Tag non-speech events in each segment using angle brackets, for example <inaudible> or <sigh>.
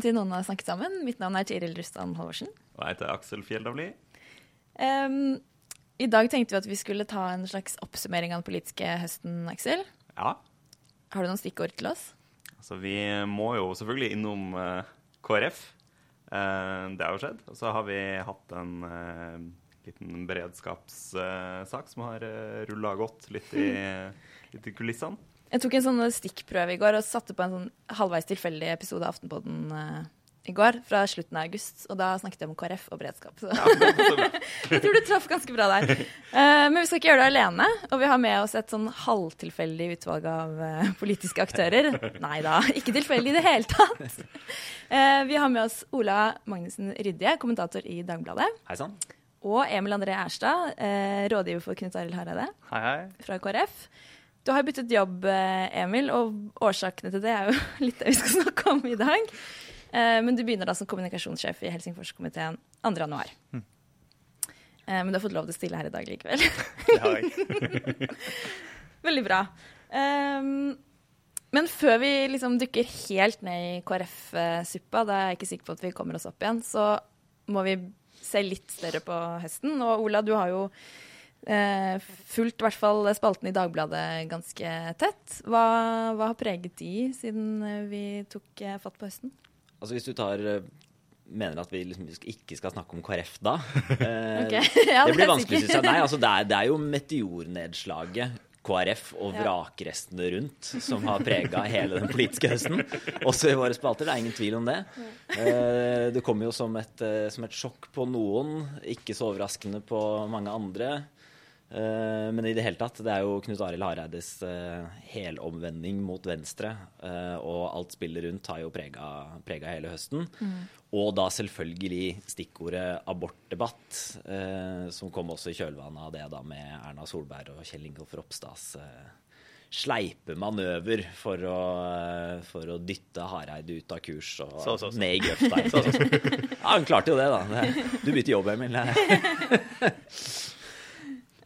Velkommen til Noen har snakket sammen. Mitt navn er Tiril Rustan Halvorsen. Og jeg heter Aksel Fjelldavli. Um, I dag tenkte vi at vi skulle ta en slags oppsummering av den politiske høsten, Aksel. Ja, Har du noen stikkord til oss? altså vi må jo selvfølgelig innom uh, KrF. Uh, det har jo skjedd. Og så har vi hatt en uh, liten beredskapssak som har uh, rulla godt litt i, <laughs> litt i kulissene. Jeg tok en sånn stikkprøve i går og satte på en sånn halvveis tilfeldig episode av Aftenpodden uh, i går, fra slutten av august. Og da snakket jeg om KrF og beredskap. Så Ja, så <laughs> jeg tror du traff ganske bra der. Uh, men vi skal ikke gjøre det alene. Og vi har med oss et sånn halvtilfeldig utvalg av uh, politiske aktører. Nei da, ikke tilfeldig i det hele tatt. Eh, vi har med oss Ola Magnussen Rydje, kommentator i Dagbladet. Hei sann. Og Emil André Erstad, rådgiver for Knut Arild Hareide Hei, hei. fra KrF. Du har byttet jobb, eh, Emil, og årsakene til det er jo <laughs> litt det vi skal snakke om i dag. Eh, Men du begynner da som kommunikasjonssjef i Helsingforskomiteen 2. januar. Eh, Men du har fått lov til å stille her i dag likevel. <laughs> Det har jeg. <laughs> Veldig bra. Men før vi liksom dukker helt ned i KrF-suppa, da er jeg ikke sikker på at vi kommer oss opp igjen, så må vi se litt større på høsten. Og Ola, du har jo eh, fulgt i hvert fall spalten i Dagbladet ganske tett. Hva, hva har preget de siden eh, vi tok eh, fatt på høsten? Altså Hvis du tar eh, mener at vi liksom ikke skal snakke om KrF da <laughs> eh, Ok, <laughs> ja, Det blir vanskelig, syns jeg. Nei, altså det er, det er jo meteornedslaget KrF og vrakrestene rundt som har prega hele den politiske høsten. Også i våre spalter. Det er ingen tvil om det. Eh, Det kommer jo som et, som et sjokk på noen, ikke så overraskende på mange andre. Eh, Men i det hele tatt, det er jo Knut Arild Hareides eh, helomvending mot venstre, eh, og alt spillet rundt har jo prega, prega hele høsten. Og da selvfølgelig stikkordet abortdebatt, eh, som kom også i kjølvannet av det da med Erna Solberg og Kjell Ingolf Ropstads sleipe manøver for å, for å dytte Hareide ut av kurs og Så, så, så. ned i <laughs> grøfta. Ja, han klarte jo det, da. Du bytter jobb, Emil. <laughs>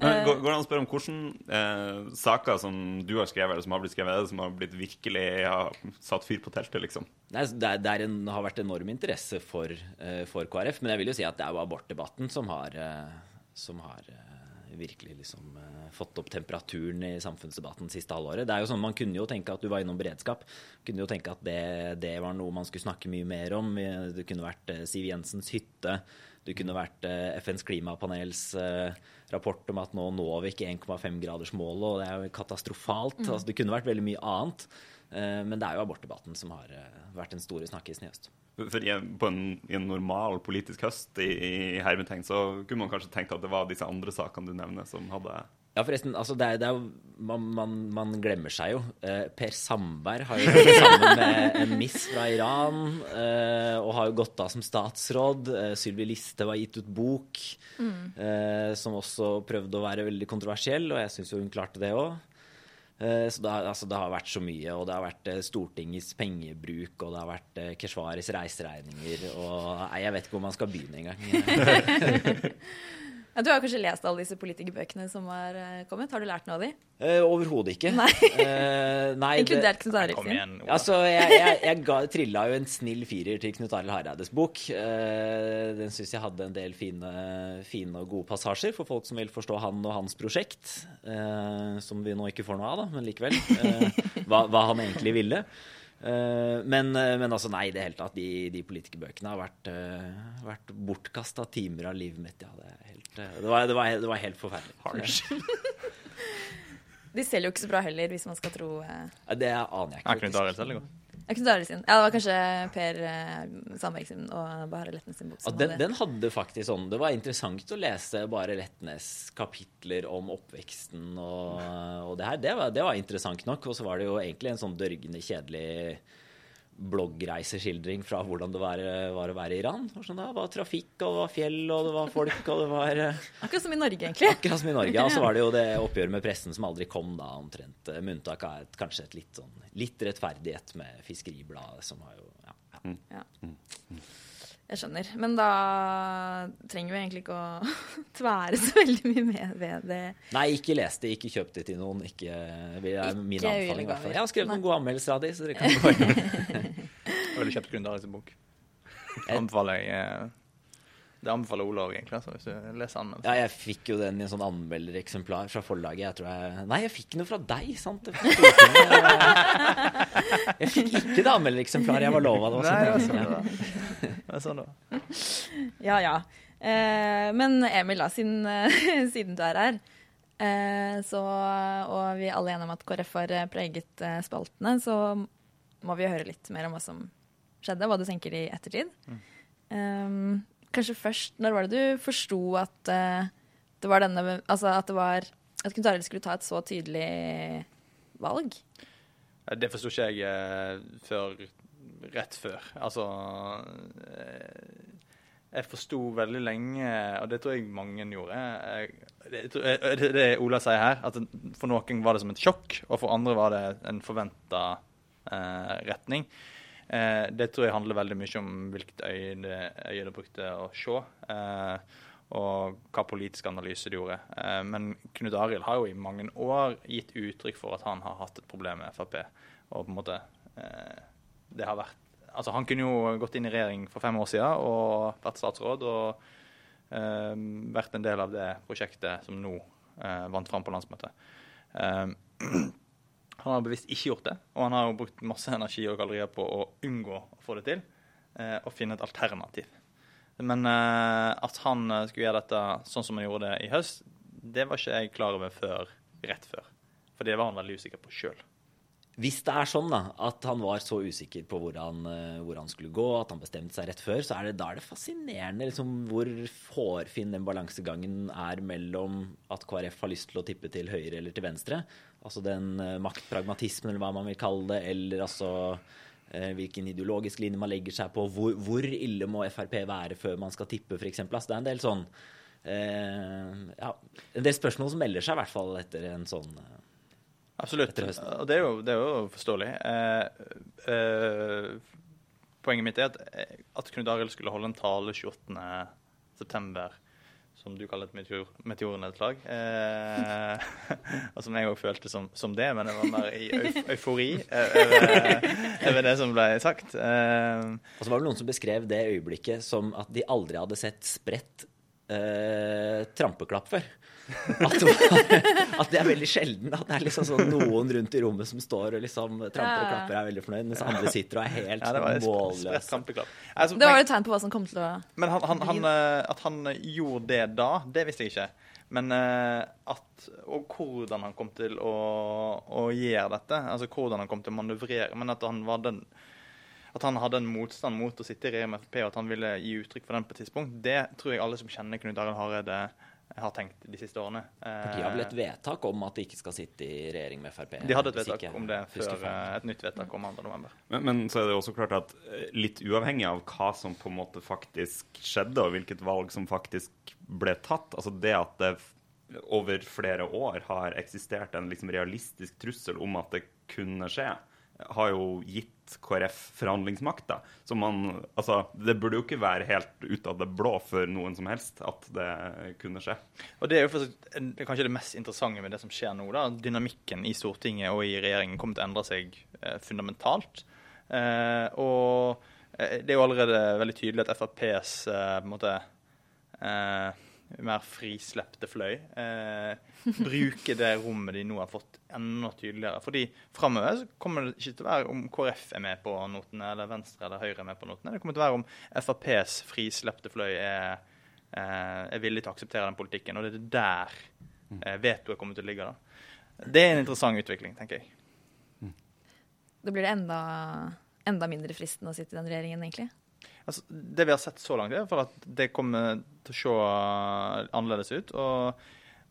Det- Men går, går det an å spørre om hvilke eh, saker som du har skrevet, eller som har blitt skrevet, som har blitt virkelig har satt fyr på teltet, liksom? Nei, det, er, det er en, har vært enorm interesse for, eh, for KrF, men jeg vil jo si at det er jo abortdebatten som har, eh, som har eh, virkelig liksom eh, fått opp temperaturen i samfunnsdebatten siste halvåret. Det er jo sånn, Man kunne jo tenke at du var innom beredskap. Kunne jo tenke at det, det var noe man skulle snakke mye mer om. Det kunne vært eh, Siv Jensens hytte. Det kunne vært eh, FNs klimapanels eh, rapport om at nå når vi ikke 1,5-gradersmålet, og det er jo katastrofalt. Altså, det kunne vært veldig mye annet. Eh, Men det er jo abortdebatten som har eh, vært den store snakkisen i høst. For i en, på en, I en normal politisk høst i, i hermetegn så kunne man kanskje tenkt at det var disse andre sakene du nevner, som hadde Ja, forresten, altså det er, det er jo, man, man, man glemmer seg jo. Eh, per Sandberg har jo gått sammen med en miss fra Iran, eh, og har jo gått av som statsråd. Eh, Sylvi Listhaug har gitt ut bok, eh, som også prøvde å være veldig kontroversiell, og jeg syns jo hun klarte det òg. Eh, Så det har, altså det har vært så mye, og det har vært eh, Stortingets pengebruk, og det har vært eh, Keshvaris reiseregninger, og nei, jeg vet ikke hvor man skal begynne engang. <laughs> Ja, du har kanskje lest alle disse politikerbøkene som har eh, kommet? Har du lært noe av de? Eh, Overhodet ikke. Nei. Eh, nei, <laughs> Inkludert Knut Arild sin? igjen. Altså, jeg, jeg, jeg ga, trilla jo en snill firer til Knut Arild Hareides bok. Eh, den syns jeg hadde en del fine, fine og gode passasjer for folk som vil forstå han og hans prosjekt. Eh, som vi nå ikke får noe av, da, men likevel. Eh, hva, hva han egentlig ville. Eh, men, eh, men altså, nei, i det hele tatt. De, de politikerbøkene har vært, uh, vært bortkasta timer av livet mitt. Ja, det, er helt, det, var, det, var, det var helt forferdelig. De selger jo ikke så bra heller, hvis man skal tro uh... Det aner jeg ikke. Jeg kunne Arild selger godt. Knut Arild sin. Ja, det var kanskje Per eh, Sandberg sin og Bare Letnes sin bok. Ja, den, den hadde faktisk sånn Det var interessant å lese bare Letnes kapitler om oppveksten og, og det her. Det var, det var interessant nok. Og så var det jo egentlig en sånn dørgende kjedelig bloggreiseskildring fra hvordan det var, var å være i Iran. Sånn, det var trafikk, og det var fjell, og det var folk, og det var eh, Akkurat som i Norge, egentlig. Akkurat som i Norge. Og så var det jo det <laughs> oppgjøret med pressen som aldri kom, da, omtrent. eh, Med unntak av et, kanskje et litt sånn litt rettferdighet med Fiskeribladet, som har jo ja, ja. Ja. Jeg skjønner. Men da trenger vi egentlig ikke å <laughs> tvære så veldig mye med ved det. Nei, ikke les det, ikke kjøp det til noen. Ikke, det er min Ikke anbefaling. i hvert fall. Jeg har skrevet Nei. noen gode anmeldelser av de, så dere kan gå inn. Jeg ville kjøpt Daris bok. <laughs> Det anbefaler jeg eh, Det anbefaler Olav egentlig, altså, hvis du leser anmeldelsen. Ja, jeg fikk jo den i en sånn anmeldereksemplar fra forlaget. Jeg tror jeg Nei, jeg fikk noe fra deg, sant? Jeg fikk. <laughs> Jeg fikk ikke det anmeldereksemplaret jeg var lova. Det var Nei, det var sånn. sånn det var. Er sånn da? <laughs> Ja, ja. Eh, men Emil, da, siden, <laughs> siden du er her, eh, så, og vi er alle enige om at KrF har preget eh, spaltene, så må vi høre litt mer om hva som skjedde, hva du tenker i ettertid. Eh, kanskje først, når var det du forsto at eh, det var denne Altså at det var At Knut Arild skulle ta et så tydelig valg? Det forsto ikke jeg eh, før rett før. Altså eh, Jeg forsto veldig lenge, og det tror jeg mange gjorde jeg, det, eh, det, det Ola sier her, at for noen var det som et sjokk, og for andre var det en forventa eh, retning. Eh, det tror jeg handler veldig mye om hvilket øye det, brukte å se. Eh, og hva politisk analyse de gjorde. Eh, men Knut Arild har jo i mange år gitt uttrykk for at han har hatt et problem med Frp. Og på en måte Det har vært Altså, han kunne jo gått inn i regjering for fem år siden og vært statsråd og eh, vært en del av det prosjektet som nå eh, vant fram på landsmøtet. Eh, <clears throat> han har bevisst ikke gjort det, og han har jo brukt masse energi og gallerier på å unngå å få det til, eh, og finne et alternativ. Men eh, at han skulle gjøre dette sånn som han gjorde det i høst, det var ikke jeg klar over før, rett før. For det var han veldig usikker på sjøl. Hvis det er sånn da, at han var så usikker på hvor han, eh, hvor han skulle gå, at han bestemte seg rett før, så er det, da er det fascinerende liksom, hvor hårfin den balansegangen er mellom at KrF har lyst til å tippe til høyre eller til venstre, altså den eh, maktpragmatismen eller hva man vil kalle det, eller altså eh, hvilken ideologisk linje man legger seg på, hvor, hvor ille må Frp være før man skal tippe, f.eks. Altså, det er en del sånn eh, ja, en del spørsmål som melder seg, i hvert fall etter en sånn Absolutt. Og det er jo, det er jo forståelig. Eh, eh, poenget mitt er at, eh, at Knut Arild skulle holde en tale 28.9., som du kaller et meteor, meteornedslag. Eh, <laughs> og som jeg òg følte som, som det, men jeg var mer i euf eufori eh, over, over det som ble sagt. Eh, Og så var det noen som beskrev det øyeblikket som at de aldri hadde sett spredt eh, trampeklapp før. At, det <laughs> at det er veldig sjelden at det er liksom sånn noen rundt i rommet som står og liksom tramper og klapper og er veldig fornøyd, mens andre sitter og er helt ja, det var målløse. Altså, Det var et tegn på hva som kom til å Men han, han, han, eh, at han gjorde det da, det visste jeg ikke. Men eh, at Og hvordan han kom til å, å gjøre dette, altså hvordan han kom til å manøvrere Men at han var den at han hadde en motstand mot å sitte i regjering med Frp, og at han ville gi uttrykk for den på et tidspunkt, det tror jeg alle som kjenner Knut Arild Hareide, har tenkt de siste årene. De Partiet har vel et vedtak om at de ikke skal sitte i regjering med Frp? de hadde et vedtak om det før eh, et nytt vedtak om 2.11. Men, men så er det også klart at eh, litt uavhengig av hva som på en måte faktisk skjedde, og hvilket valg som faktisk ble tatt, altså det at det over flere år har eksistert en liksom realistisk trussel om at det kunne skje, har jo gitt KrF forhandlingsmakt. da. Så man, altså, Det burde jo ikke være helt ut av det blå for noen som helst at det kunne skje. Og Det er jo for, det er kanskje det mest interessante med det som skjer nå. da, Dynamikken i Stortinget og i regjeringen kommer til å endre seg eh, fundamentalt. Eh, og eh, det er jo allerede veldig tydelig at FrPs eh, på en måte eh, mer frislepte fløy eh, bruke det rommet de nå har fått, enda tydeligere. Fordi framover kommer det ikke til å være om KrF er med på notene, eller Venstre eller Høyre er med på notene. Det kommer til å være om FrPs frislepte fløy er eh, er villig til å akseptere den politikken. Og det er der eh, vetoet kommer til å ligge. da. Det er en interessant utvikling, tenker jeg. Da blir det enda enda mindre fristende å sitte i den regjeringen, egentlig? Altså, det vi har sett så langt, er for at det kommer til å se annerledes ut. Og,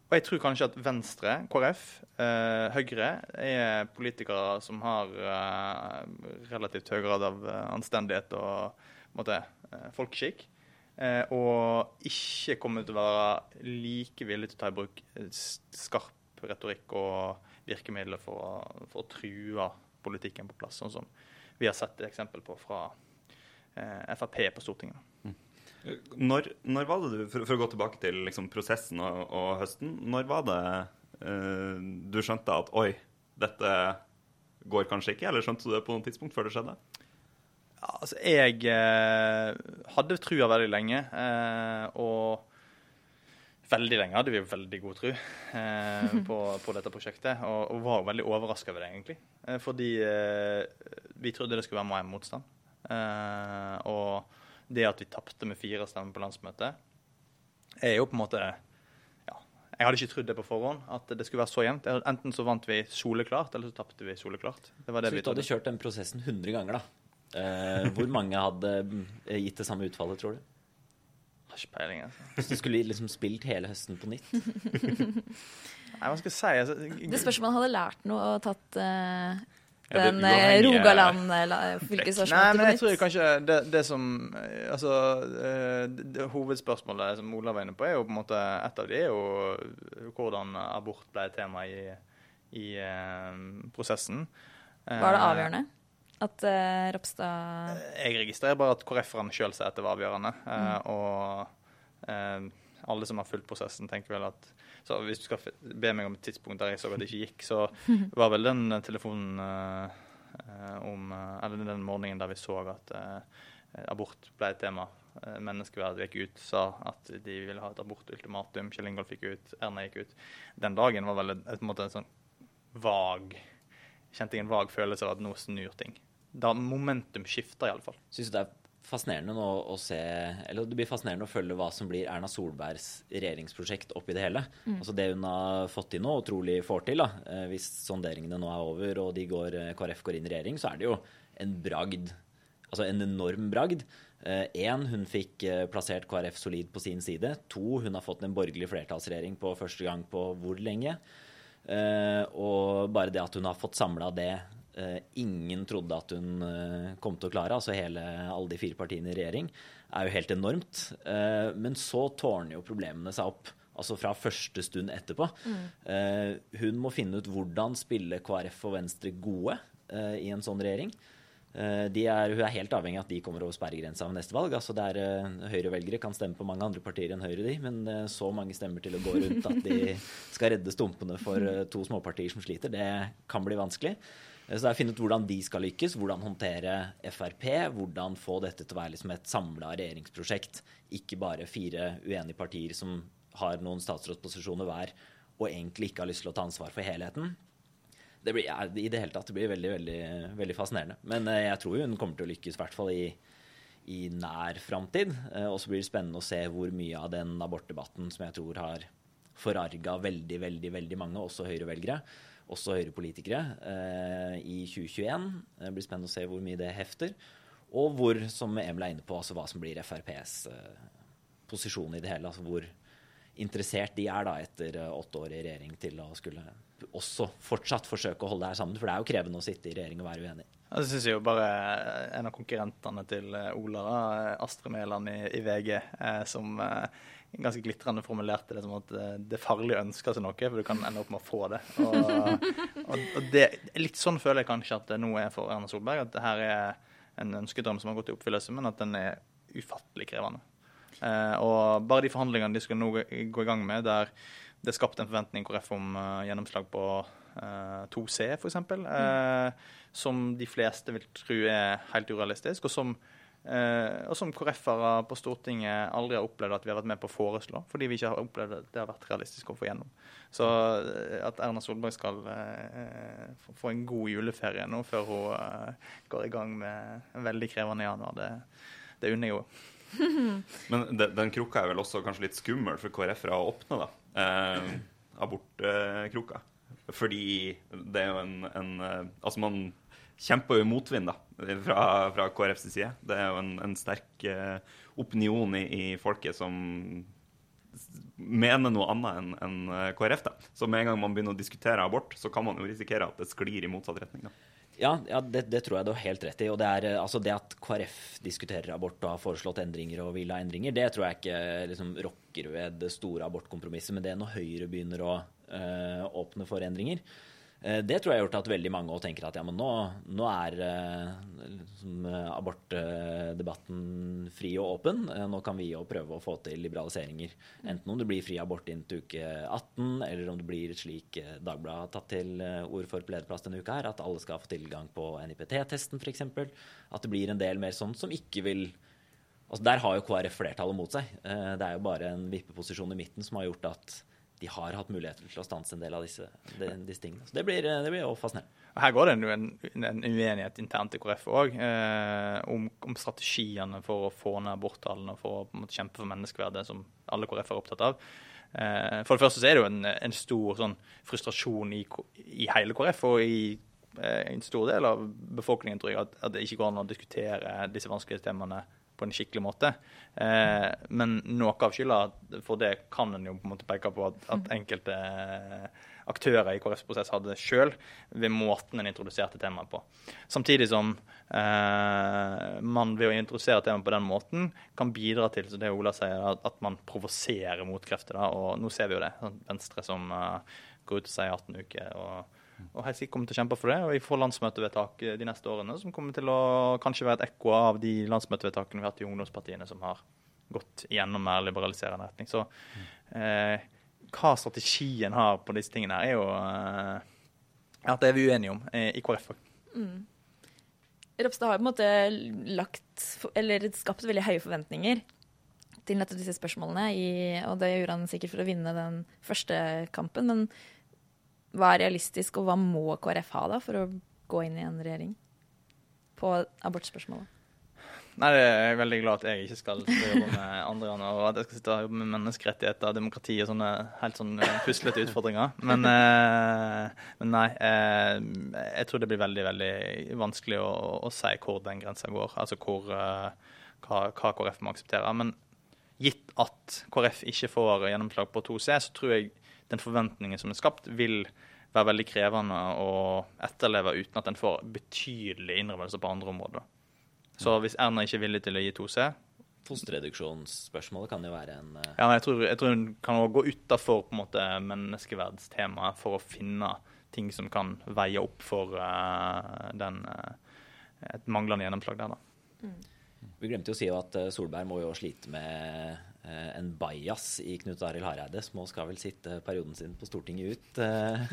og jeg tror kanskje at Venstre, KrF, eh, Høyre er politikere som har eh, relativt høy grad av eh, anstendighet og måtte, eh, folkeskikk. Eh, og ikke kommer til å være like villige til å ta i bruk eh, skarp retorikk og virkemidler for, for å true politikken på plass, sånn som vi har sett eksempel på fra eh, Frp på Stortinget. Når, når var det du, for, for å gå tilbake til liksom, prosessen og, og høsten, når var det uh, du skjønte at oi, dette går kanskje ikke? Eller skjønte du det på noe tidspunkt før det skjedde? Ja, altså, jeg eh, hadde trua veldig lenge, eh, og veldig lenge hadde vi veldig god tru eh, på, <laughs> på dette prosjektet, og, og var veldig overraska over det, egentlig. Eh, fordi eh, vi trodde det skulle være mer motstand. Eh, og det at vi tapte med fire stemmer på landsmøtet, er jo på en måte ja, Jeg hadde ikke trodd det på forhånd, at det skulle være så jevnt. Enten så vant vi soleklart, eller så tapte vi soleklart. Det var det Så vi hvis du hadde kjørt den prosessen 100 ganger, da, eh, hvor mange hadde eh, gitt det samme utfallet, tror du? Har ikke peiling. altså. Hvis du skulle liksom spilt hele høsten på nytt? <laughs> Nei, hva skal jeg si? Altså, Det spørs om han hadde lært noe og tatt eh, den eh, uavhengige- Rogaland eh, Nei, fylkesårsmøtet men jeg tror kanskje det, det som eh, Altså, eh, det, det hovedspørsmålet som Olav var inne på, er jo på en måte Et av de er jo hvordan abort ble et tema i, i eh, prosessen. Var det Eh, avgjørende? At eh, Ropstad Jeg registrerer bare at KrF-erne sjøl sier at det var avgjørende. eh, Og eh, alle som har fulgt prosessen, tenker vel at Så hvis du skal be meg om et tidspunkt der jeg så at det ikke gikk, så var vel den eh, telefonen eh, eh, om eh, Eller den morgenen der vi så at eh, abort ble et tema. Menneskeverd gikk ut, sa at de ville ha et abortultimatum. Kjell Ingolf gikk ut, Erna gikk ut. Den dagen var vel et, en måte en sånn vag Kjente jeg en vag følelse av at nå snur ting. Da momentum skifter, iallfall. Syns du det er fascinerende nå å se Eller det blir fascinerende å følge hva som blir Erna Solbergs regjeringsprosjekt oppi det hele. Altså Det hun har fått til nå, og trolig får til, da, eh, hvis sonderingene nå er over og de går, eh, KrF går inn i regjering, så er det jo en bragd. Altså en enorm bragd. Én, hun fikk eh, plassert KrF solid på sin side. To, hun har fått en borgerlig flertallsregjering på første gang på hvor lenge? Eh, og bare det at hun har fått samla det eh, ingen trodde at hun eh, kom til å klare, altså hele, alle de fire partiene i regjering, er jo helt enormt. Eh, men så tårner jo problemene seg opp. Altså fra første stund etterpå. Eh, hun må finne ut hvordan spille KrF og Venstre gode eh, i en sånn regjering. Eh, er, hun er helt avhengig av at de kommer over sperregrensa ved neste valg. Altså er, eh, Høyre-velgere kan stemme på mange andre partier enn Høyre, de, men eh, så mange stemmer til å gå rundt at de skal redde stumpene for eh, to småpartier som sliter, det kan bli vanskelig. Eh, Så det er å finne ut hvordan de skal lykkes, hvordan håndtere Frp, hvordan få dette til å være liksom et samla regjeringsprosjekt, ikke bare fire uenige partier som har noen statsrådsposisjoner hver og egentlig ikke har lyst til å ta ansvar for helheten det blir, ja, I det hele tatt det blir veldig, veldig, veldig fascinerende. Men eh, jeg tror hun kommer til å lykkes, i hvert fall i, i nær framtid. Eh, og så blir det spennende å se hvor mye av den abortdebatten som jeg tror har forarga veldig, veldig, veldig mange, også Høyre-velgere, også Høyre-politikere, eh, i 2021. Det blir spennende å se hvor mye det hefter. Og hvor, som Emil er inne på, altså hva som blir FrPs eh, posisjon i det hele. altså hvor interessert de er da etter eh, åtte år i regjering til å skulle også fortsatt forsøke å holde det her sammen. For det er jo krevende å sitte i regjering og være uenig. Syns jeg jo bare en av konkurrentene til eh, Ola, da, Astrid Mæland i, i VG, eh, som eh, ganske glitrende formulerte det som at eh, det er farlig å ønske seg noe, for du kan ende opp med å få det. Og, <laughs> og, og det, Litt sånn føler jeg kanskje at det nå er for Erna Solberg. At det her er en ønskedrøm som har gått i oppfyllelse, men at den er ufattelig krevende. Eh, og bare de forhandlingene de skal nå gå i gang med, der det er skapt en forventning i KrF om eh, gjennomslag på eh, 2C, f.eks., uh, som de fleste vil tro er helt urealistisk, og som, eh, og som KrF-ere på Stortinget aldri har opplevd at vi har vært med på å foreslå, fordi vi ikke har opplevd at det har vært realistisk å få gjennom. Så eh, at Erna Solberg skal eh, få- en god juleferie nå før hun eh, går i gang med en veldig krevende januar, det, det unner jeg henne. <laughs> Men de, den krukka er vel også kanskje litt skummel for KrF-ere å åpne, da. Eh, Abortkrukka. Fordi det er jo en, en eh, Altså, man kjemper jo motvind da, fra, fra KrFs side. Det er jo en, en sterk eh, opinion i, i, folket som mener noe annet enn en eh, KrF. da. Så med en gang man begynner å diskutere abort, så kan man jo risikere at det sklir i motsatt retning. da. Ja, ja det, det, tror jeg du har helt rett i. Og det, er, altså det at KrF diskuterer abort og har foreslått endringer og vil ha endringer, det tror jeg ikke liksom, rokker ved det store abortkompromisset. Men det når Høyre begynner å åpne for endringer, Eh, det tror jeg har gjort at veldig mange tenker at ja, nå, nå er liksom, abortdebatten fri og åpen. Nå kan vi jo prøve å få til liberaliseringer. Enten om det blir fri abort inn til uke 18, eller om det blir slik Dagbladet har tatt til ord for på lederplass denne uka her, at alle skal få tilgang på NIPT-testen f.eks. At det blir en del mer sånn som ikke vil Altså Der har jo KrF flertallet mot seg. Det er jo bare en vippeposisjon i midten som har gjort at de har hatt muligheten til å stanse en del av disse, disse tingene. Så det blir, det blir også fascinerende. Her går det en, en uenighet internt i KrF òg, eh, om, om, strategiene for å få ned aborttallene og for å måte, kjempe for menneskeverdet, som alle KrF er opptatt av. Eh, for det første så er det jo en, en stor sånn, frustrasjon i, i, hele KrF og i eh, en stor del av befolkningen, tror jeg, at, at det ikke går an å diskutere disse vanskelige temaene på en skikkelig måte. Eh, men noe av skylda for det kan en jo på en måte peke på at, at enkelte eh, aktører i KrFs prosess hadde sjøl, ved måten en introduserte temaet på. Samtidig som eh, man ved å introdusere temaet på den måten kan bidra til så det Ola sier, at, at man provoserer motkrefter. Og nå ser vi jo det. Venstre som uh, går ut og sier 18 uker. og og sikkert kommer til å kjempe for det. Og vi får landsmøtevedtak de neste årene som kommer til å kanskje være et ekko av de landsmøtevedtakene vi har hatt i ungdomspartiene som har gått gjennom mer liberaliserende retning. Så eh, hva strategien har på disse tingene, her er jo eh, at det er vi uenige om eh, i KrF òg. Mm. Ropstad har på en måte lagt, eller skapt veldig høye forventninger til nettopp disse spørsmålene, i, og det gjorde han sikkert for å vinne den første kampen. Men hva er realistisk, og hva må KrF ha da for å gå inn i en regjering på abortspørsmålet? Nei, det er veldig glad at jeg ikke skal jobbe med andre og at jeg skal sitte og jobbe med menneskerettigheter, demokrati og sånne helt sånn eh, puslete utfordringer. Men, eh, men nei, eh, jeg tror det blir veldig veldig vanskelig å, å si hvor den grensa går. Altså hvor, eh, hva, hva, KrF må akseptere. Men gitt at KrF ikke får gjennomslag på 2C, så tror jeg den forventningen som er skapt, vil være veldig krevende å etterleve uten at en får betydelig innrømmelse på andre områder. Så hvis Erna ikke er villig til å gi 2C Fosterreduksjonsspørsmålet kan jo være en uh... Ja, jeg tror, jeg tror hun kan gå utafor menneskeverdstemaet for å finne ting som kan veie opp for uh, den, uh, et manglende gjennomslag der. da. Mm. Vi glemte jo å si at Solberg må jo slite med en bajas i Knut Arild Hareide. som også skal vel sitte perioden sin på Stortinget ut eh,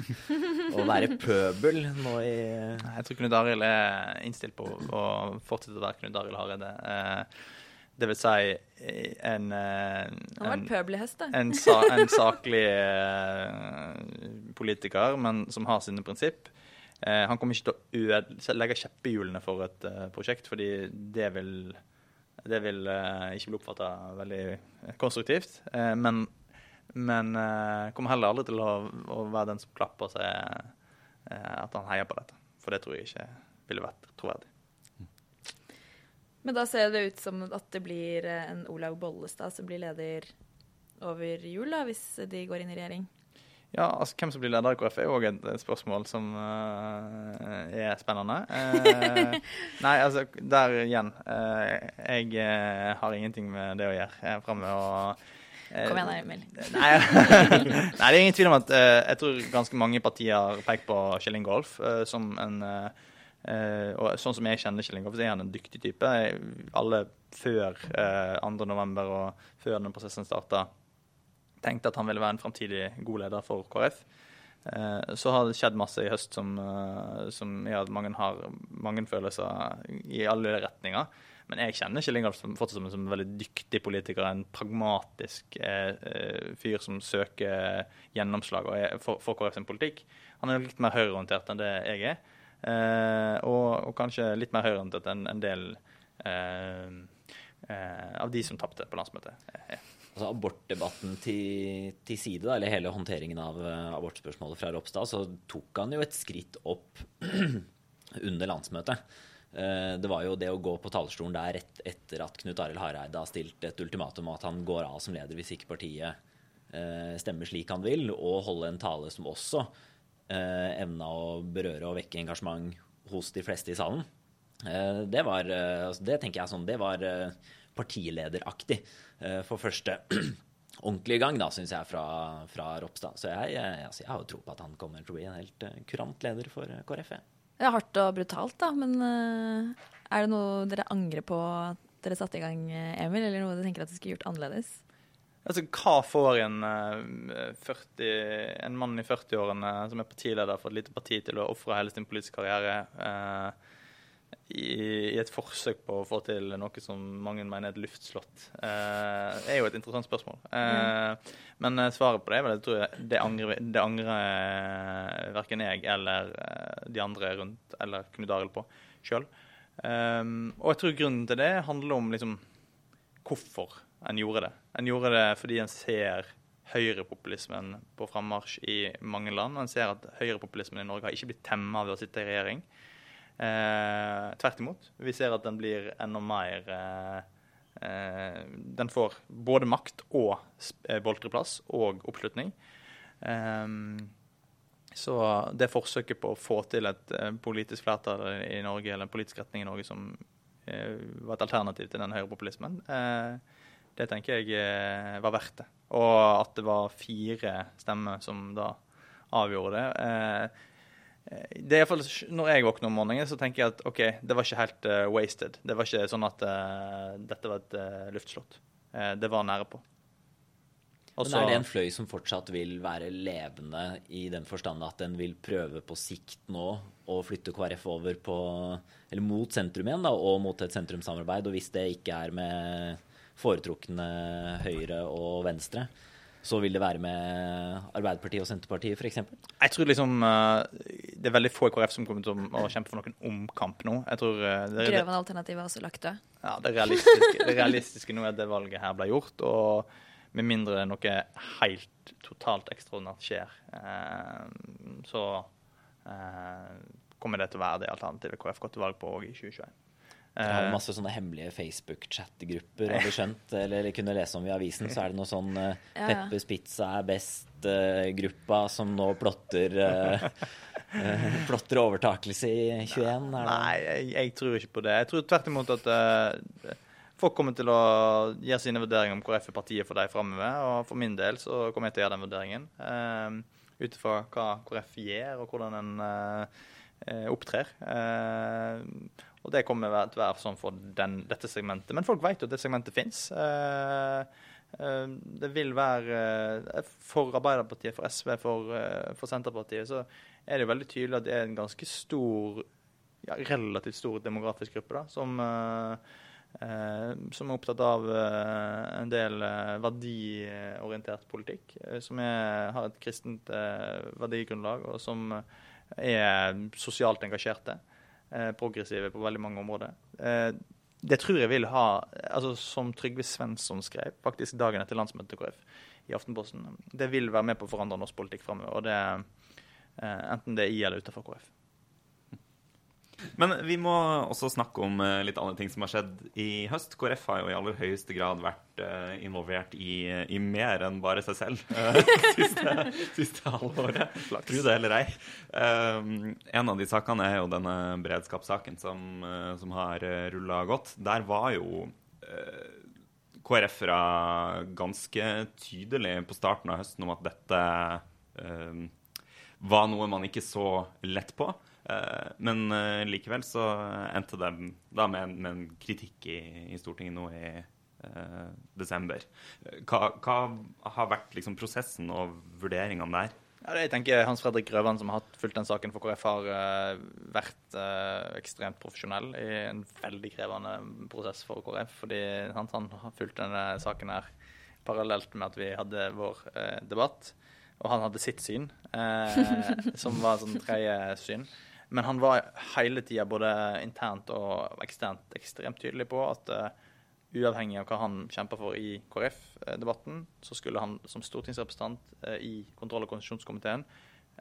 og være pøbel nå i Jeg tror Knut Arild er innstilt på å fortsette å være Knut Arild Hareide. Eh, det vil si en Han har vært pøbelhest, det. En, sa, en saklig politiker, men som har sine prinsipp. han kommer ikke til å legge kjeppehjulene for et prosjekt, fordi det vil det vil uh, ikke bli oppfatta veldig konstruktivt. Uh, men, men uh, kommer heller aldri til å, å, være den som klapper og sier at han heier på dette. For det tror jeg ikke ville vært troverdig. Men da ser det ut som at det blir en Olaug Bollestad som blir leder over jul, da, hvis de går inn i regjering? Ja, altså Hvem som blir leder i KrF, er òg et, spørsmål som uh, er spennende. Uh, <laughs> nei, altså, der igjen. Uh, jeg har ingenting med det å gjøre Jeg er framme framover. Kom igjen, Emil. <laughs> Nei, nei, det er ingen tvil om at jeg tror ganske mange partier peker på Kjell Ingolf som en og Sånn som jeg kjenner Kjell Ingolf, så er han en dyktig type. Alle før 2.11. og før den prosessen starta tenkte at han ville være en framtidig god leder for KrF. Eh, så har det skjedd masse i høst som, eh, som gjør at mange har mange følelser i alle retninger. Men jeg kjenner Kjell Ingolf fortsatt som en som veldig dyktig politiker. En pragmatisk eh, eh fyr som søker gjennomslag for, for KrF sin politikk. Han er litt mer høyreorientert enn det jeg er. Eh, og, og, kanskje litt mer høyreorientert enn en del eh, av de som tapte på landsmøtet. Altså abortdebatten til, til side, da, eller hele håndteringen av uh, abortspørsmålet fra Ropstad, så tok han jo et skritt opp <clears throat> under landsmøtet. Eh, det var jo det å gå på talerstolen der rett etter at Knut Arild Hareide har stilt et ultimatum at han går av som leder hvis ikke partiet eh, stemmer slik han vil, og holde en tale som også eh, evna å berøre og vekke engasjement hos de fleste i salen. Det var altså Det tenker jeg sånn Det var partilederaktig for første <clears throat> ordentlige gang, da, syns jeg, fra, fra, Ropstad. Så jeg, jeg, altså, jeg har jo tro på at han kommer til å bli en helt kurant leder for KrF. Det er hardt og brutalt, da, men er det noe dere angrer på at dere satte i gang, Emil, eller noe dere tenker at dere skulle gjort annerledes? Altså, Hva får en, 40, en mann i 40-årene som er partileder for et lite parti til å ofre hele sin politiske karriere uh, i, et forsøk på å få til noe som mange mener er et luftslott, Det er jo et interessant spørsmål. Uh, men svaret på det er vel jeg det angrer, det uh, verken jeg eller de andre rundt eller Knut Arild på sjøl. Eh, og jeg tror grunnen til det handler om liksom, hvorfor en gjorde det. En gjorde det fordi en ser høyrepopulismen på frammarsj i mange land. En ser at høyrepopulismen i Norge har ikke blitt temma ved å sitte i regjering. Eh, tvert imot. Vi ser at den blir enda mer eh, eh, Den får både makt og eh, boltreplass og oppslutning. Eh, så det forsøket på å få til et eh, politisk flertall i Norge, eller en politisk retning i Norge som var et alternativ til den høyrepopulismen, det tenker jeg var verdt det. Og at det var fire stemmer som da avgjorde det. Eh, det er iallfall Når jeg våkner om morgenen, så tenker jeg at OK, det var ikke helt uh, wasted. Det var ikke sånn at uh, dette var et uh, luftslott. det var nære på. Også, Men er det en fløy som fortsatt vil være levende i den forstand at den vil prøve på sikt nå å flytte KrF over på, eller mot sentrum igjen, da, og mot et sentrumssamarbeid? Og hvis det ikke er med foretrukne Høyre og Venstre, så vil det være med Arbeiderpartiet og Senterpartiet f.eks.? Jeg tror liksom uh, det er veldig få i KrF som kommer til å kjempe for noen omkamp nå. Jeg tror Grøvan-alternativet er også lagt død? Ja, det realistiske, det realistiske nå er at det valget her ble gjort. og med mindre noe helt totalt ekstraordinært skjer, uh, så kommer det til å være det alternativet KrF går til valg på òg i 2021. Det har eh, masse sånne hemmelige Facebook-chattegrupper, har vi skjønt. Eller, eller, kunne lese om i avisen, så er det noe sånn uh, ja. Peppers Pizza er best-gruppa uh, som nå plotter uh, plotter overtakelse i 21? Nei, jeg, jeg, tror ikke på det. Jeg tror tvert imot at folk kommer til å gjøre sine vurderinger om KrF er partiet for deg framover. Og for min del så kommer jeg til å gjøre den vurderingen. Ut ifra hva KrF gjør, og hvordan en opptrer. Uh, og det kommer til å være sånn for den, dette segmentet. Men folk vet jo at det segmentet fins. Uh, det vil være For Arbeiderpartiet, for SV, for, for, Senterpartiet, så er det jo veldig tydelig at det er en ganske stor, ja, relativt stor demografisk gruppe da, som, som er opptatt av en del verdiorientert politikk. Som er, har et kristent verdigrunnlag, og som er sosialt engasjerte. Eh, progressive på veldig mange områder. Eh, det tror jeg vil ha altså Som Trygve Svensson skrev faktisk dagen etter landsmøtet KrF i Aftenposten, det vil være med på å forandre norsk politikk fremover. Eh, enten det er i eller utenfor KrF. Men vi må også snakke om eh, litt andre ting som har skjedd i høst. KrF har jo i aller høyeste grad vært uh, involvert i, i, mer enn bare seg selv <laughs> uh, siste, siste halvåret. Tro det eller ei. En av de sakene er jo denne beredskapssaken som, som har rulla godt. Der var jo KrF-ere ganske tydelig på starten av høsten om at dette var noe man ikke så lett på. Eh, men eh, likevel så endte det da med, med en kritikk i, i, Stortinget nå i desember. Hva, hva, har vært liksom, prosessen og vurderingene der? Ja, jeg tenker Hans Fredrik Grøvan, som har fulgt den saken for KrF, har vært ekstremt profesjonell i en veldig krevende prosess for KrF. Fordi han, han har fulgt denne saken her parallelt med at vi hadde vår debatt. Og han hadde sitt syn, <laughs> som var sånn tredje syn. Men han var hele tida både internt og eksternt ekstremt tydelig på at uh, uavhengig av hva han kjempa for i KrF-debatten, så skulle han som stortingsrepresentant uh, i kontroll- og konstitusjonskomiteen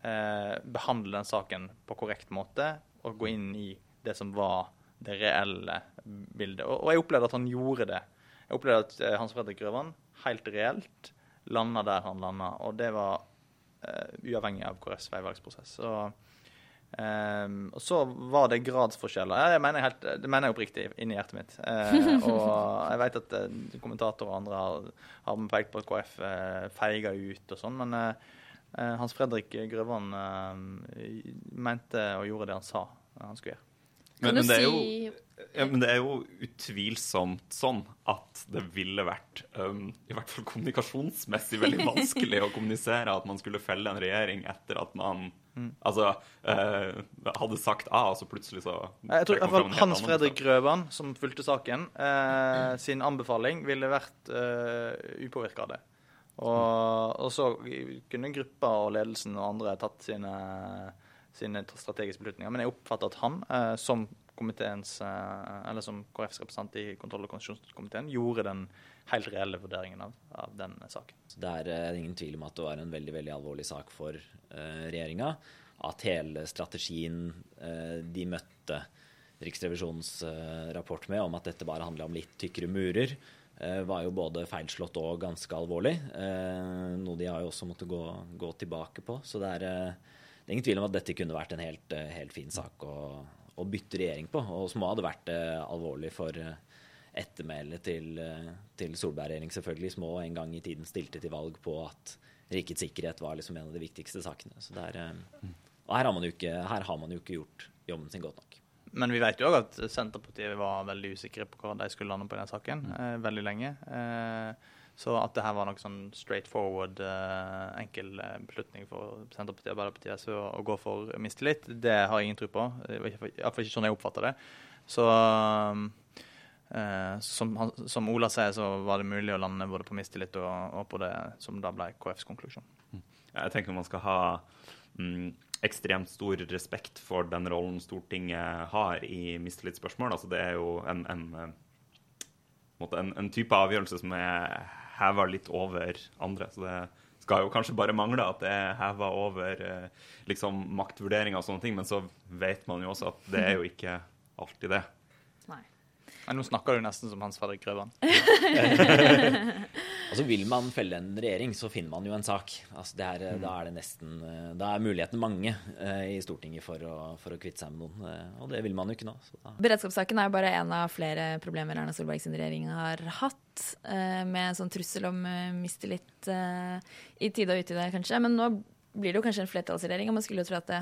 uh, behandle den saken på korrekt måte og gå inn i det som var det reelle bildet. Og, og jeg opplevde at han gjorde det. Jeg opplevde at eh, Hans Fredrik Grøvan helt reelt landa der han landa, og det var eh, uavhengig av KrFs veivalgsprosess. Så, eh, og så var det gradsforskjeller. Ja, det, mener jeg helt, det mener jeg oppriktig inni hjertet mitt. Uh, og jeg vet at uh, kommentatorer og andre har, har pekt på at KrF uh, feiga ut og sånn, men eh, eh, Hans Fredrik Grøvan eh, mente og gjorde det han sa han skulle gjøre. Men, men, det er jo, ja, men det er jo utvilsomt sånn at det ville vært, um, i hvert fall kommunikasjonsmessig, veldig vanskelig å kommunisere at man skulle felle en regjering etter at man altså, eh, hadde sagt A, og så plutselig så Jeg tror i hvert fall Hans Fredrik. Grøvan, som fulgte saken, eh, sin anbefaling ville vært eh, upåvirka av det. Og, og så kunne gruppa og ledelsen og andre tatt sine, sine strategiske beslutninger. Men jeg oppfatter at han, eh, som komiteens, eh, eller som KrFs representant i kontroll- og konstitusjonskomiteen, gjorde den helt reelle vurderingen av, av den saken. Det er eh, ingen tvil om at det var en veldig veldig alvorlig sak for uh, regjeringa. At hele strategien de møtte Riksrevisjonens rapport med om at dette bare handla om litt tykkere murer, var jo både feilslått og ganske alvorlig. Noe de har jo også måttet gå, gå tilbake på. Så det er, det er ingen tvil om at dette kunne vært en helt, helt fin sak å, å bytte regjering på. Og som hadde vært eh, alvorlig for eh, ettermælet til, eh, til Solberg-regjering, selvfølgelig, som også en gang i tiden stilte til valg på at rikets sikkerhet var liksom en av de viktigste sakene. Så er, eh, og her har, man jo ikke, man jo ikke gjort jobben sin godt nok. Men vi vet jo òg at Senterpartiet var veldig usikre på hva de skulle lande på i den saken veldig lenge. Eh, så at det her var noe sånn straight forward, uh, enkel eh, beslutning for Senterpartiet, Arbeiderpartiet og SV å, å gå for mistillit, det har jeg ingen tro på. Iallfall ikke sånn jeg oppfatter det. Så eh, som, som Ola sier, så var det mulig å lande både på mistillit og, og på det som da ble KFs konklusjon. Jeg tenker man skal ha mm, ekstremt stor respekt for den rollen Stortinget har i mistillitsspørsmål. Altså, det er jo en, en, eh, en, en type avgjørelse som er heva litt over andre. Så det skal jo kanskje bare mangle at det er heva over eh, liksom, maktvurderinger og sånne ting, men så vet man jo også at det er jo ikke alltid det. Men nå snakker du nesten som Hans Fredrik Grøvan. <laughs> Altså Vil man felle en regjering, så finner man jo en sak. Altså det er, Da er det nesten Da er mulighetene mange eh, i Stortinget for å, for å kvitte seg med noen. Eh, og det vil man jo ikke nå. Så da. Beredskapssaken er jo bare en av flere problemer Erna Solberg sin regjering har hatt, eh, med en sånn trussel om eh, mistillit eh, i tide og utide, kanskje. Men nå blir det jo kanskje en flertallsregjering, og man skulle jo tro at det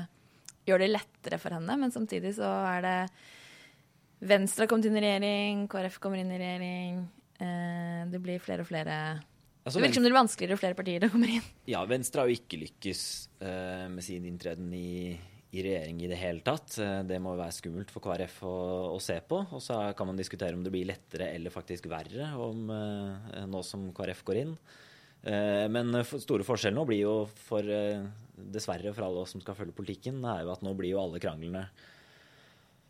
gjør det lettere for henne, men samtidig så er det Venstre har kommet inn i regjering, KrF kommer inn i regjering. Eh, det blir flere og flere Altså, Det virker som det blir vanskeligere og flere partier det kommer inn. Ja, Venstre har jo ikke lykkes eh, med sin inntreden i, i regjering i det hele tatt. Eh, det må jo være skummelt for KrF å, å se på. Og så kan man diskutere om det blir lettere eller faktisk verre om, eh, nå som KrF går inn. Eh, men store forskjellen nå blir jo for eh, dessverre for alle oss som skal følge politikken, er jo at nå blir jo alle kranglene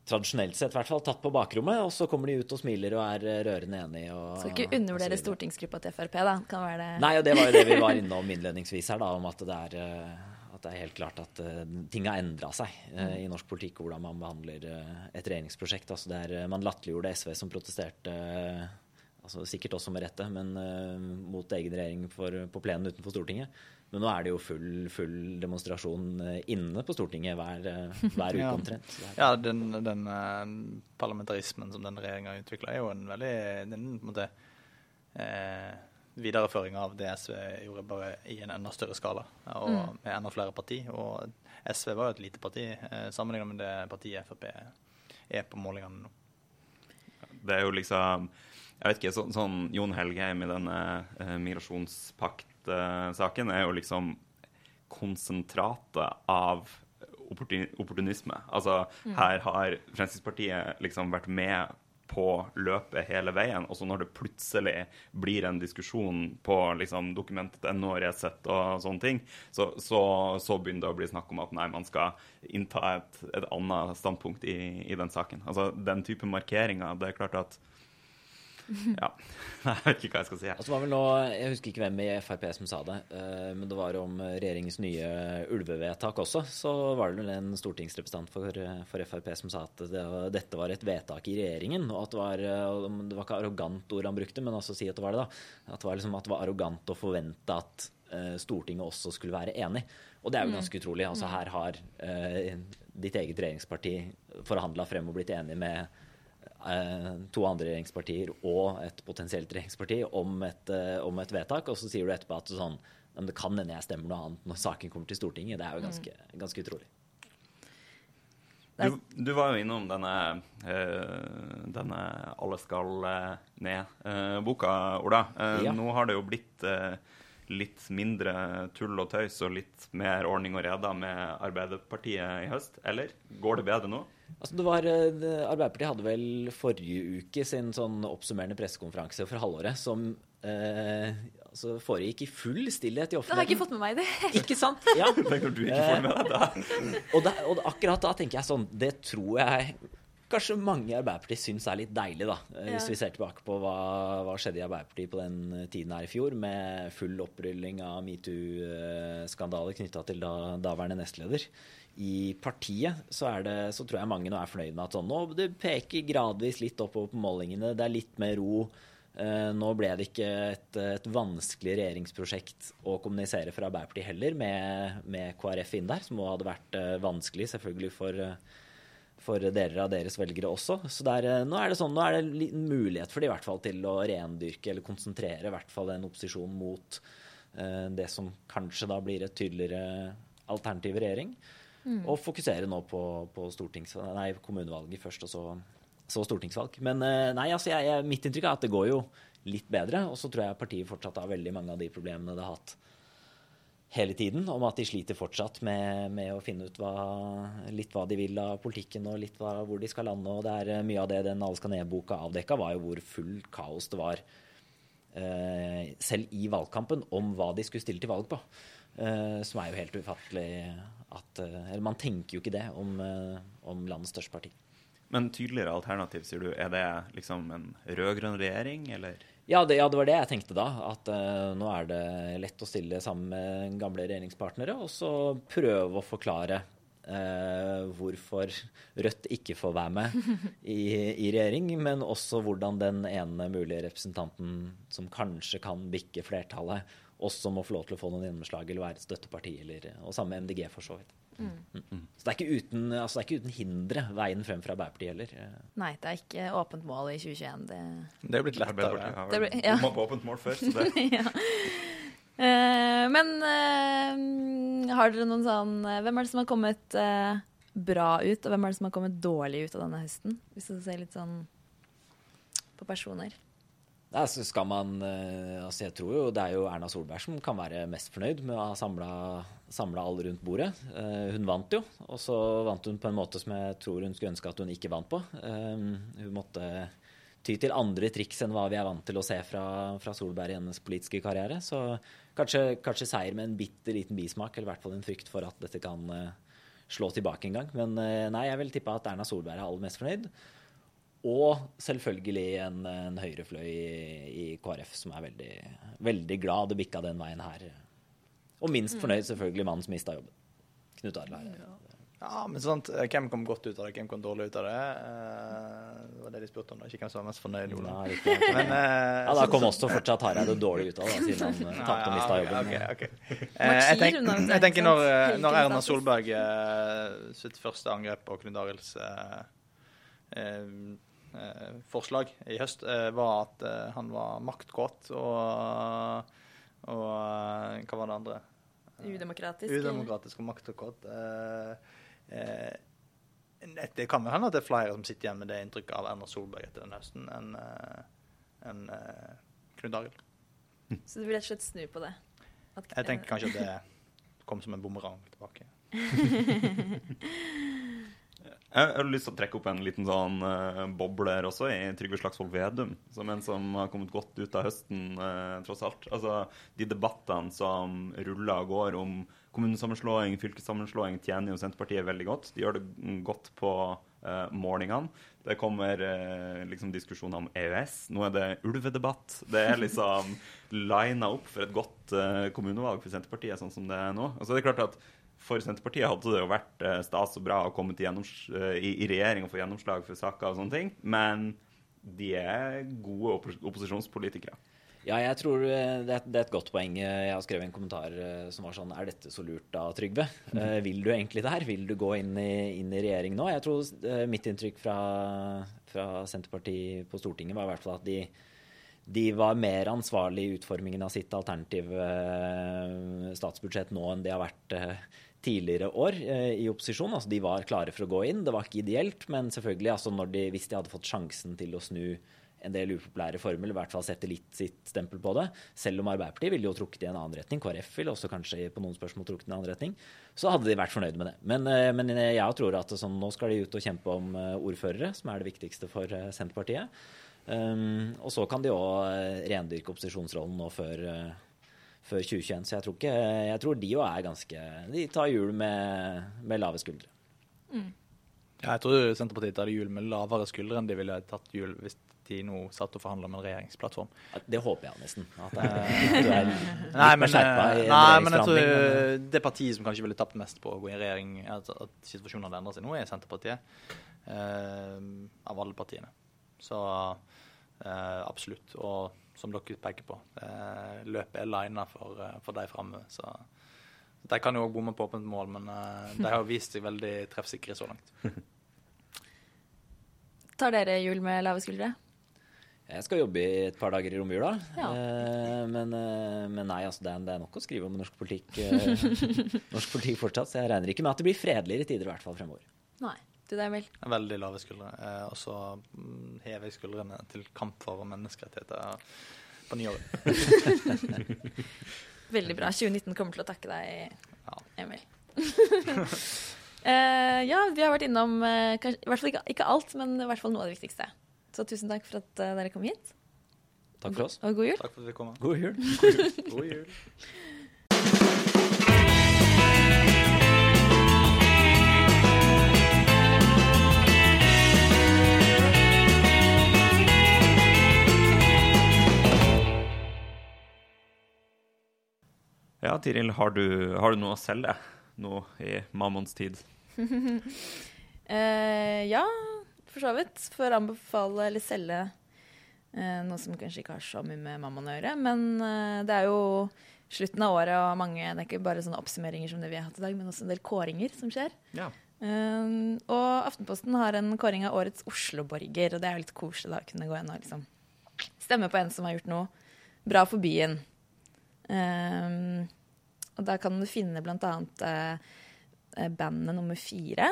tradisjonelt sett i hvert fall tatt på bakrommet, og så kommer de ut og smiler og er eh, rørende enige. Og, Skal ikke undervurdere stortingsgruppa til Frp, da. Kan være det. Nei, og det var jo det vi var <laughs> innom innledningsvis her, da, om at det er, eh, at det er helt klart at eh, ting har endra seg eh, i norsk politikk, hvordan man behandler eh, et regjeringsprosjekt. Altså det er, man latterliggjorde SV som protesterte, altså sikkert også med rette, men mot egen regjering for, på plenen utenfor Stortinget. Men nå er det jo full, full demonstrasjon eh, inne på Stortinget hver, eh, hver <laughs> uke Ja. omtrent. Ja, den, den eh, parlamentarismen som denne regjeringa har utvikla, er jo en veldig den, på en måte, eh, videreføring av det SV gjorde, bare i en enda større skala. Og Mm. med enda flere parti. Og SV var jo et lite parti eh, sammenlignet med det partiet Frp er på målingene nå. Det er jo liksom Jeg vet ikke, så, sånn Jon Helgheim i denne eh, migrasjonspakt-saken er jo liksom konsentratet av opportunisme. Altså, her har Fremskrittspartiet liksom vært med på løpet hele veien, og så når det plutselig blir en diskusjon på liksom, dokumentet.no, Resett og sånne ting, så, så, så begynner det å bli snakk om at nei, man skal innta et, et annet standpunkt i, i den saken. Altså, den type markeringer, det er klart at Ja. <laughs> Jeg vet ikke hva jeg skal si. Altså, nå, Jeg husker ikke hvem i Frp som sa det, eh, men det var om regjeringens nye ulvevedtak også. Så var det vel en stortingsrepresentant for, for Frp som sa at det, dette var et vedtak i regjeringen. Og at det var, eh, det var ikke arrogant ord han brukte, men også si at det var det, da. At det var, liksom, at det var arrogant å forvente at eh, Stortinget også skulle være enig. Og det er jo ganske utrolig. Altså Her har ditt eget regjeringsparti forhandla frem og blitt enig med to andre regjeringspartier og et potensielt regjeringsparti om et, eh, om et vedtak, og så sier du etterpå at sånn men det kan hende jeg stemmer noe annet når saken kommer til Stortinget. Det er jo ganske, ganske utrolig. Du, du var jo innom denne, eh, denne 'Alle skal eh, ned'-boka, Ola. Eh, Ja. Nå har det jo blitt eh, litt mindre tull og tøys og litt mer ordning og reda med Arbeiderpartiet i høst, eller? Går det bedre nå? Altså det var, eh, Arbeiderpartiet hadde vel forrige uke sin sånn oppsummerende pressekonferanse for halvåret som eh, altså foregikk i full stillhet i Det har jeg ikke fått med meg. det. Ikke sant? Ja. <laughs> Det kan du ikke få med deg. Og, da, og akkurat da tenker jeg sånn Det tror jeg kanskje mange i Arbeiderpartiet syns er litt deilig, da. eh, Hvis Ja. vi ser tilbake på hva, hva skjedde i Arbeiderpartiet på den tiden her i fjor, med full opprulling av metoo-skandaler knytta til da, daværende nestleder. I partiet så, det, så tror jeg mange nå er fornøyd med at sånn, nå det peker gradvis litt oppover på målingene. Det er litt mer ro. Eh, Nå ble det ikke et, et vanskelig regjeringsprosjekt å kommunisere for Arbeiderpartiet heller, med, med KrF inn der, som også hadde vært eh, vanskelig selvfølgelig for, eh, for deler av deres velgere også. Så det er, eh, nå er det sånn, nå er det en liten mulighet for de i hvert fall til å rendyrke eller konsentrere i hvert fall en opposisjon mot eh, det som kanskje da blir et tydeligere alternativ regjering. Og fokusere nå på, på nei, kommunevalget først, og så, så stortingsvalg. Men eh, nei, altså jeg, jeg, mitt inntrykk er at det går jo litt bedre. Og så tror jeg partiet fortsatt har veldig mange av de problemene det har hatt hele tiden, om at de sliter fortsatt med, med å finne ut hva, litt hva de vil av politikken og litt hva, hvor de skal lande. Og det er eh, mye av det den Alle skal ned-boka avdekka, var jo hvor full kaos det var eh, selv i valgkampen om hva de skulle stille til valg på. Eh, som er jo helt ufattelig at eh, Eller man tenker jo ikke det om, eh, om landets største parti. Men tydeligere alternativ, sier du. Er det liksom en rød-grønn regjering, eller? Ja det, ja, det var det jeg tenkte da. At uh, nå er det lett å stille sammen med gamle regjeringspartnere, og så prøve å forklare uh, hvorfor Rødt ikke får være med <laughs> i, i regjering, men også hvordan den ene mulige representanten som kanskje kan bikke flertallet, også må få lov til å få noen gjennomslag eller være et støtteparti, eller, og samme MDG for så vidt. Mm. Så det er, ikke uten, altså det er ikke uten hindre veien frem fra Arbeiderpartiet heller. Nei, det er ikke åpent mål i 2021. Det Det er blitt lettere. Arbeiderpartiet har Det vel blir- ja. bomma på åpent mål før, så det <laughs> Eh, men eh, har dere noen sånn eh, Hvem er det som har kommet eh, bra ut, og hvem er det som har kommet dårlig ut av denne høsten? Hvis du ser litt sånn på personer. Nei, så skal man, eh, altså jeg tror jo Det er jo Erna Solberg som kan være mest fornøyd med å ha samla alle rundt bordet. Eh, hun vant jo, og så vant hun på en måte som jeg tror hun skulle ønske at hun ikke vant på. Eh, hun måtte ty til andre triks enn hva vi er vant til å se fra, fra Solberg i hennes politiske karriere. Så kanskje, kanskje seier med en bitte liten bismak, eller i hvert fall en frykt for at dette kan slå tilbake en gang. Men nei, jeg vil tippe at Erna Solberg er aller mest fornøyd. Og selvfølgelig en, en høyrefløy i, i KrF som er veldig, veldig glad det bikka den veien her. Og minst fornøyd selvfølgelig mannen som mista jobben. Knut Arild. Ja, men sant, eh, Hvem kom godt ut av det, hvem kom dårlig ut av det? Eh, Det var det de spurte om. da, Ikke hvem som var mest fornøyd. Ola. Ja. Men, eh, Ja, da kom også fortsatt Hareide dårlig ut av det, siden han eh, tapte og mista jobben. ok, okay. ok. Eh, Jeg, tenk, jeg tenker når, når Erna Solberg sitt første angrep på Knut Arilds forslag i høst, eh, var at eh, han var maktkåt og, og eh, Hva var det andre? Udemokratisk. Udemokratisk og maktkåt. Eh, eh, det kan vel hende at det er flere som sitter igjen med det inntrykket av Erna Solberg etter den høsten, enn en, eh, Knut Arild. Så du vil rett og slett snu på det? At- Jeg tenker kanskje at <laughs> det kom som en bumerang tilbake. <laughs> Jeg har lyst til å trekke opp en liten sånn eh, bobler også i Trygve Slagsvold Vedum, som en som har kommet godt ut av høsten, uh, tross alt. Altså, de debattene som ruller og går om kommunesammenslåing, fylkessammenslåing tjener jo Senterpartiet veldig godt. De gjør det godt på uh, morgenene. Det kommer uh, liksom diskusjoner om EØS. Nå er det ulvedebatt. Det er liksom <laughs> lina opp for et godt uh, kommunevalg for Senterpartiet, sånn som det er nå. Altså det er klart at For Senterpartiet hadde det jo vært stas og bra å komme til i, i regjering og få gjennomslag for saker og sånne ting, men de er gode opposisjonspolitikere. Ja, jeg tror eh, det er, et godt poeng. Jeg har skrevet en kommentar eh, som var sånn Er dette så lurt da, Trygve? Uh, vil du egentlig det her? Vil du gå inn i, inn i regjering nå? Jeg tror Mitt inntrykk fra, fra, Senterpartiet på Stortinget var i hvert fall at de, de var mer ansvarlig i utformingen av sitt alternative statsbudsjett nå enn de har vært tidligere år i opposisjon. Altså, de var klare for å gå inn. Det var ikke ideelt, men selvfølgelig, altså, de, hvis de hadde fått sjansen til å snu en del upopulære formel, i hvert fall sette litt sitt stempel på det. Selv om Arbeiderpartiet ville jo trukket i en annen retning, KrF ville også kanskje på noen spørsmål trukket i en annen retning, så hadde de vært fornøyd med det. Men, eh, men jeg tror at sånn, nå skal de ut og kjempe om eh, ordførere, som er det viktigste for eh, Senterpartiet. Um, og så kan de òg rendyrke opposisjonsrollen nå før, før 2021. Så jeg tror, ikke, jeg tror de jo er ganske De tar hjul med, med lave skuldre. Mm. Ja, jeg tror Senterpartiet tar hjul med lavere skuldre enn de ville tatt hjul hvis de nå satt og forhandla med en regjeringsplattform. Det håper jeg nesten. At du er <laughs> nei, men, eh, nei, men jeg tror eh, det partiet som kanskje ville tapt mest på å gå i regjering, at, at situasjonen hadde endret seg nå, er Senterpartiet. Eh, av alle partiene. Så eh, absolutt. Og som dere peker på, eh, løpet er lina for, eh, for de framme. Så de kan jo òg bomme på åpent mål, men de har vist seg veldig treffsikre så langt. <laughs> Tar dere jul med lave skuldre? Jeg skal jobbe i et par dager i romjula. Ja. Eh, men, eh, men, nei, altså, det, er, det, er, nok å skrive om norsk politikk, eh, <laughs> norsk politikk fortsatt. Så jeg regner ikke med at det blir fredeligere tider i hvert fall fremover. Nei, du der Emil? Veldig lave skuldre. Eh, og så mm, hever jeg skuldrene til kamp for menneskerettigheter på nyåret. <laughs> Veldig bra. 2019 kommer til å takke deg, Emil. <laughs> eh, ja, vi har vært innom uh, kanskje, i hvert fall ikke, ikke alt, men i hvert fall noe av det viktigste. Så tusen takk for at uh, dere kom hit. Takk for oss. Og god jul. Takk for at vi kom. God jul. God jul. <laughs> Ja, Tiril, har du, har du, noe å selge nå i Mammons tid? uh, <laughs> ja, for så vidt. For å anbefale eller selge eh, noe som kanskje ikke har så mye med mammon å gjøre. Men eh, det er jo slutten av året, og mange, det er ikke bare sånne oppsummeringer som det vi har hatt i dag, men også en del kåringer som skjer. Ja. Um, og Aftenposten har en kåring av årets Oslo-borger, og det er jo litt koselig da å kunne gå inn og liksom stemme på en som har gjort noe bra for byen. Um, og der kan du finne annet uh, bandet nummer fire.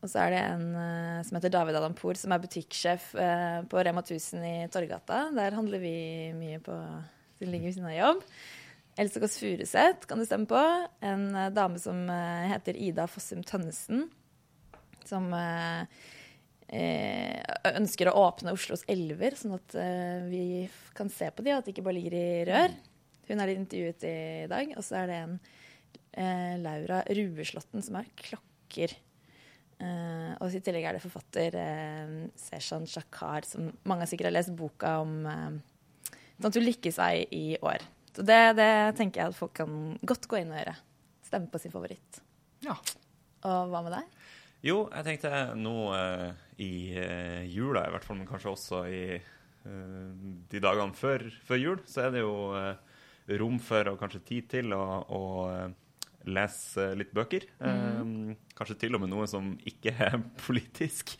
Og så er det en uh, som heter David Adampour, som er butikksjef uh, på Rema 1000 i Torgata. Der handler vi mye på Som ligger ved siden av jobb. Else Kåss Furuseth kan du stemme på. En uh, dame som heter Ida Fossum Tønnesen. Som ønsker å åpne Oslos elver, sånn at vi kan se på de, og at de ikke bare ligger i rør. Hun er litt intervjuet i dag. Og så er det en Laura Rueslåtten som er klokker. Eh, og i tillegg er det forfatter eh, Seshan Shakar, som mange sikkert har lest boka om eh, sånn at hun lykkes seg i år. Så det, det, tenker jeg at folk kan godt gå inn og gjøre. Stemme på sin favoritt. Ja. Og hva med deg? Jo, jeg tenkte nå i jula i hvert fall, men kanskje også i de dagene før, før, jul, så er det jo rom for og kanskje tid til å, å lese litt bøker. Mm. Um, kanskje til og med noe som ikke er <laughs> politisk.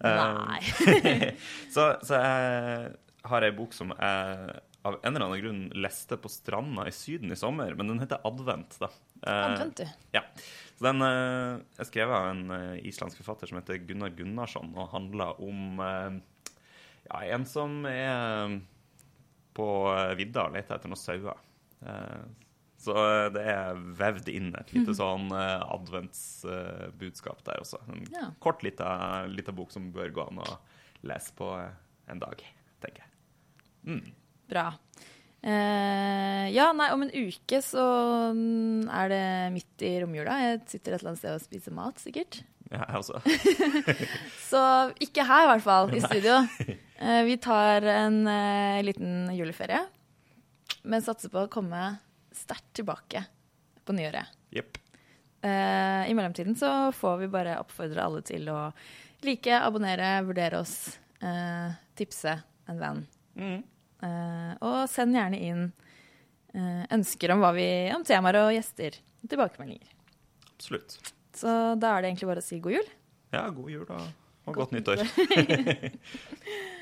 Nei. <laughs> <laughs> så, så, jeg har ei bok som jeg av en eller annen grunn leste på stranda i Syden i sommer, men den heter Advent. da. Advent, du. Ja. Så Den er skrevet av en islandsk forfatter som heter Gunnar Gunnarsson, og handler om ja, en som er på vidda og leter etter noen sauer. Så eh, det er vevd inn et lite <laughs> sånn uh, adventsbudskap der også. En ja. kort lita, lita, bok som bør gå an å lese på en dag, tenker jeg. Mm. Bra. Eh, ja, nei, om en uke så mm, er det midt i romjula. Jeg sitter et eller annet sted og spiser mat, sikkert. Ja, jeg også. <laughs> Så ikke her, i hvert fall, i studio. Eh, vi tar en eh, liten juleferie, men satser på å komme sterkt tilbake på nyåret. Yep. Uh, I mellomtiden så får vi bare oppfordre alle til å like, abonnere, vurdere oss, uh, tipse en venn. Mm. Uh, og send gjerne inn eh, ønsker om, vi, om temaer og gjester. Tilbakemeldinger. Absolutt. Så da er det egentlig bare å si god jul. Ja, god jul og, og Godt godt nyttår. <laughs>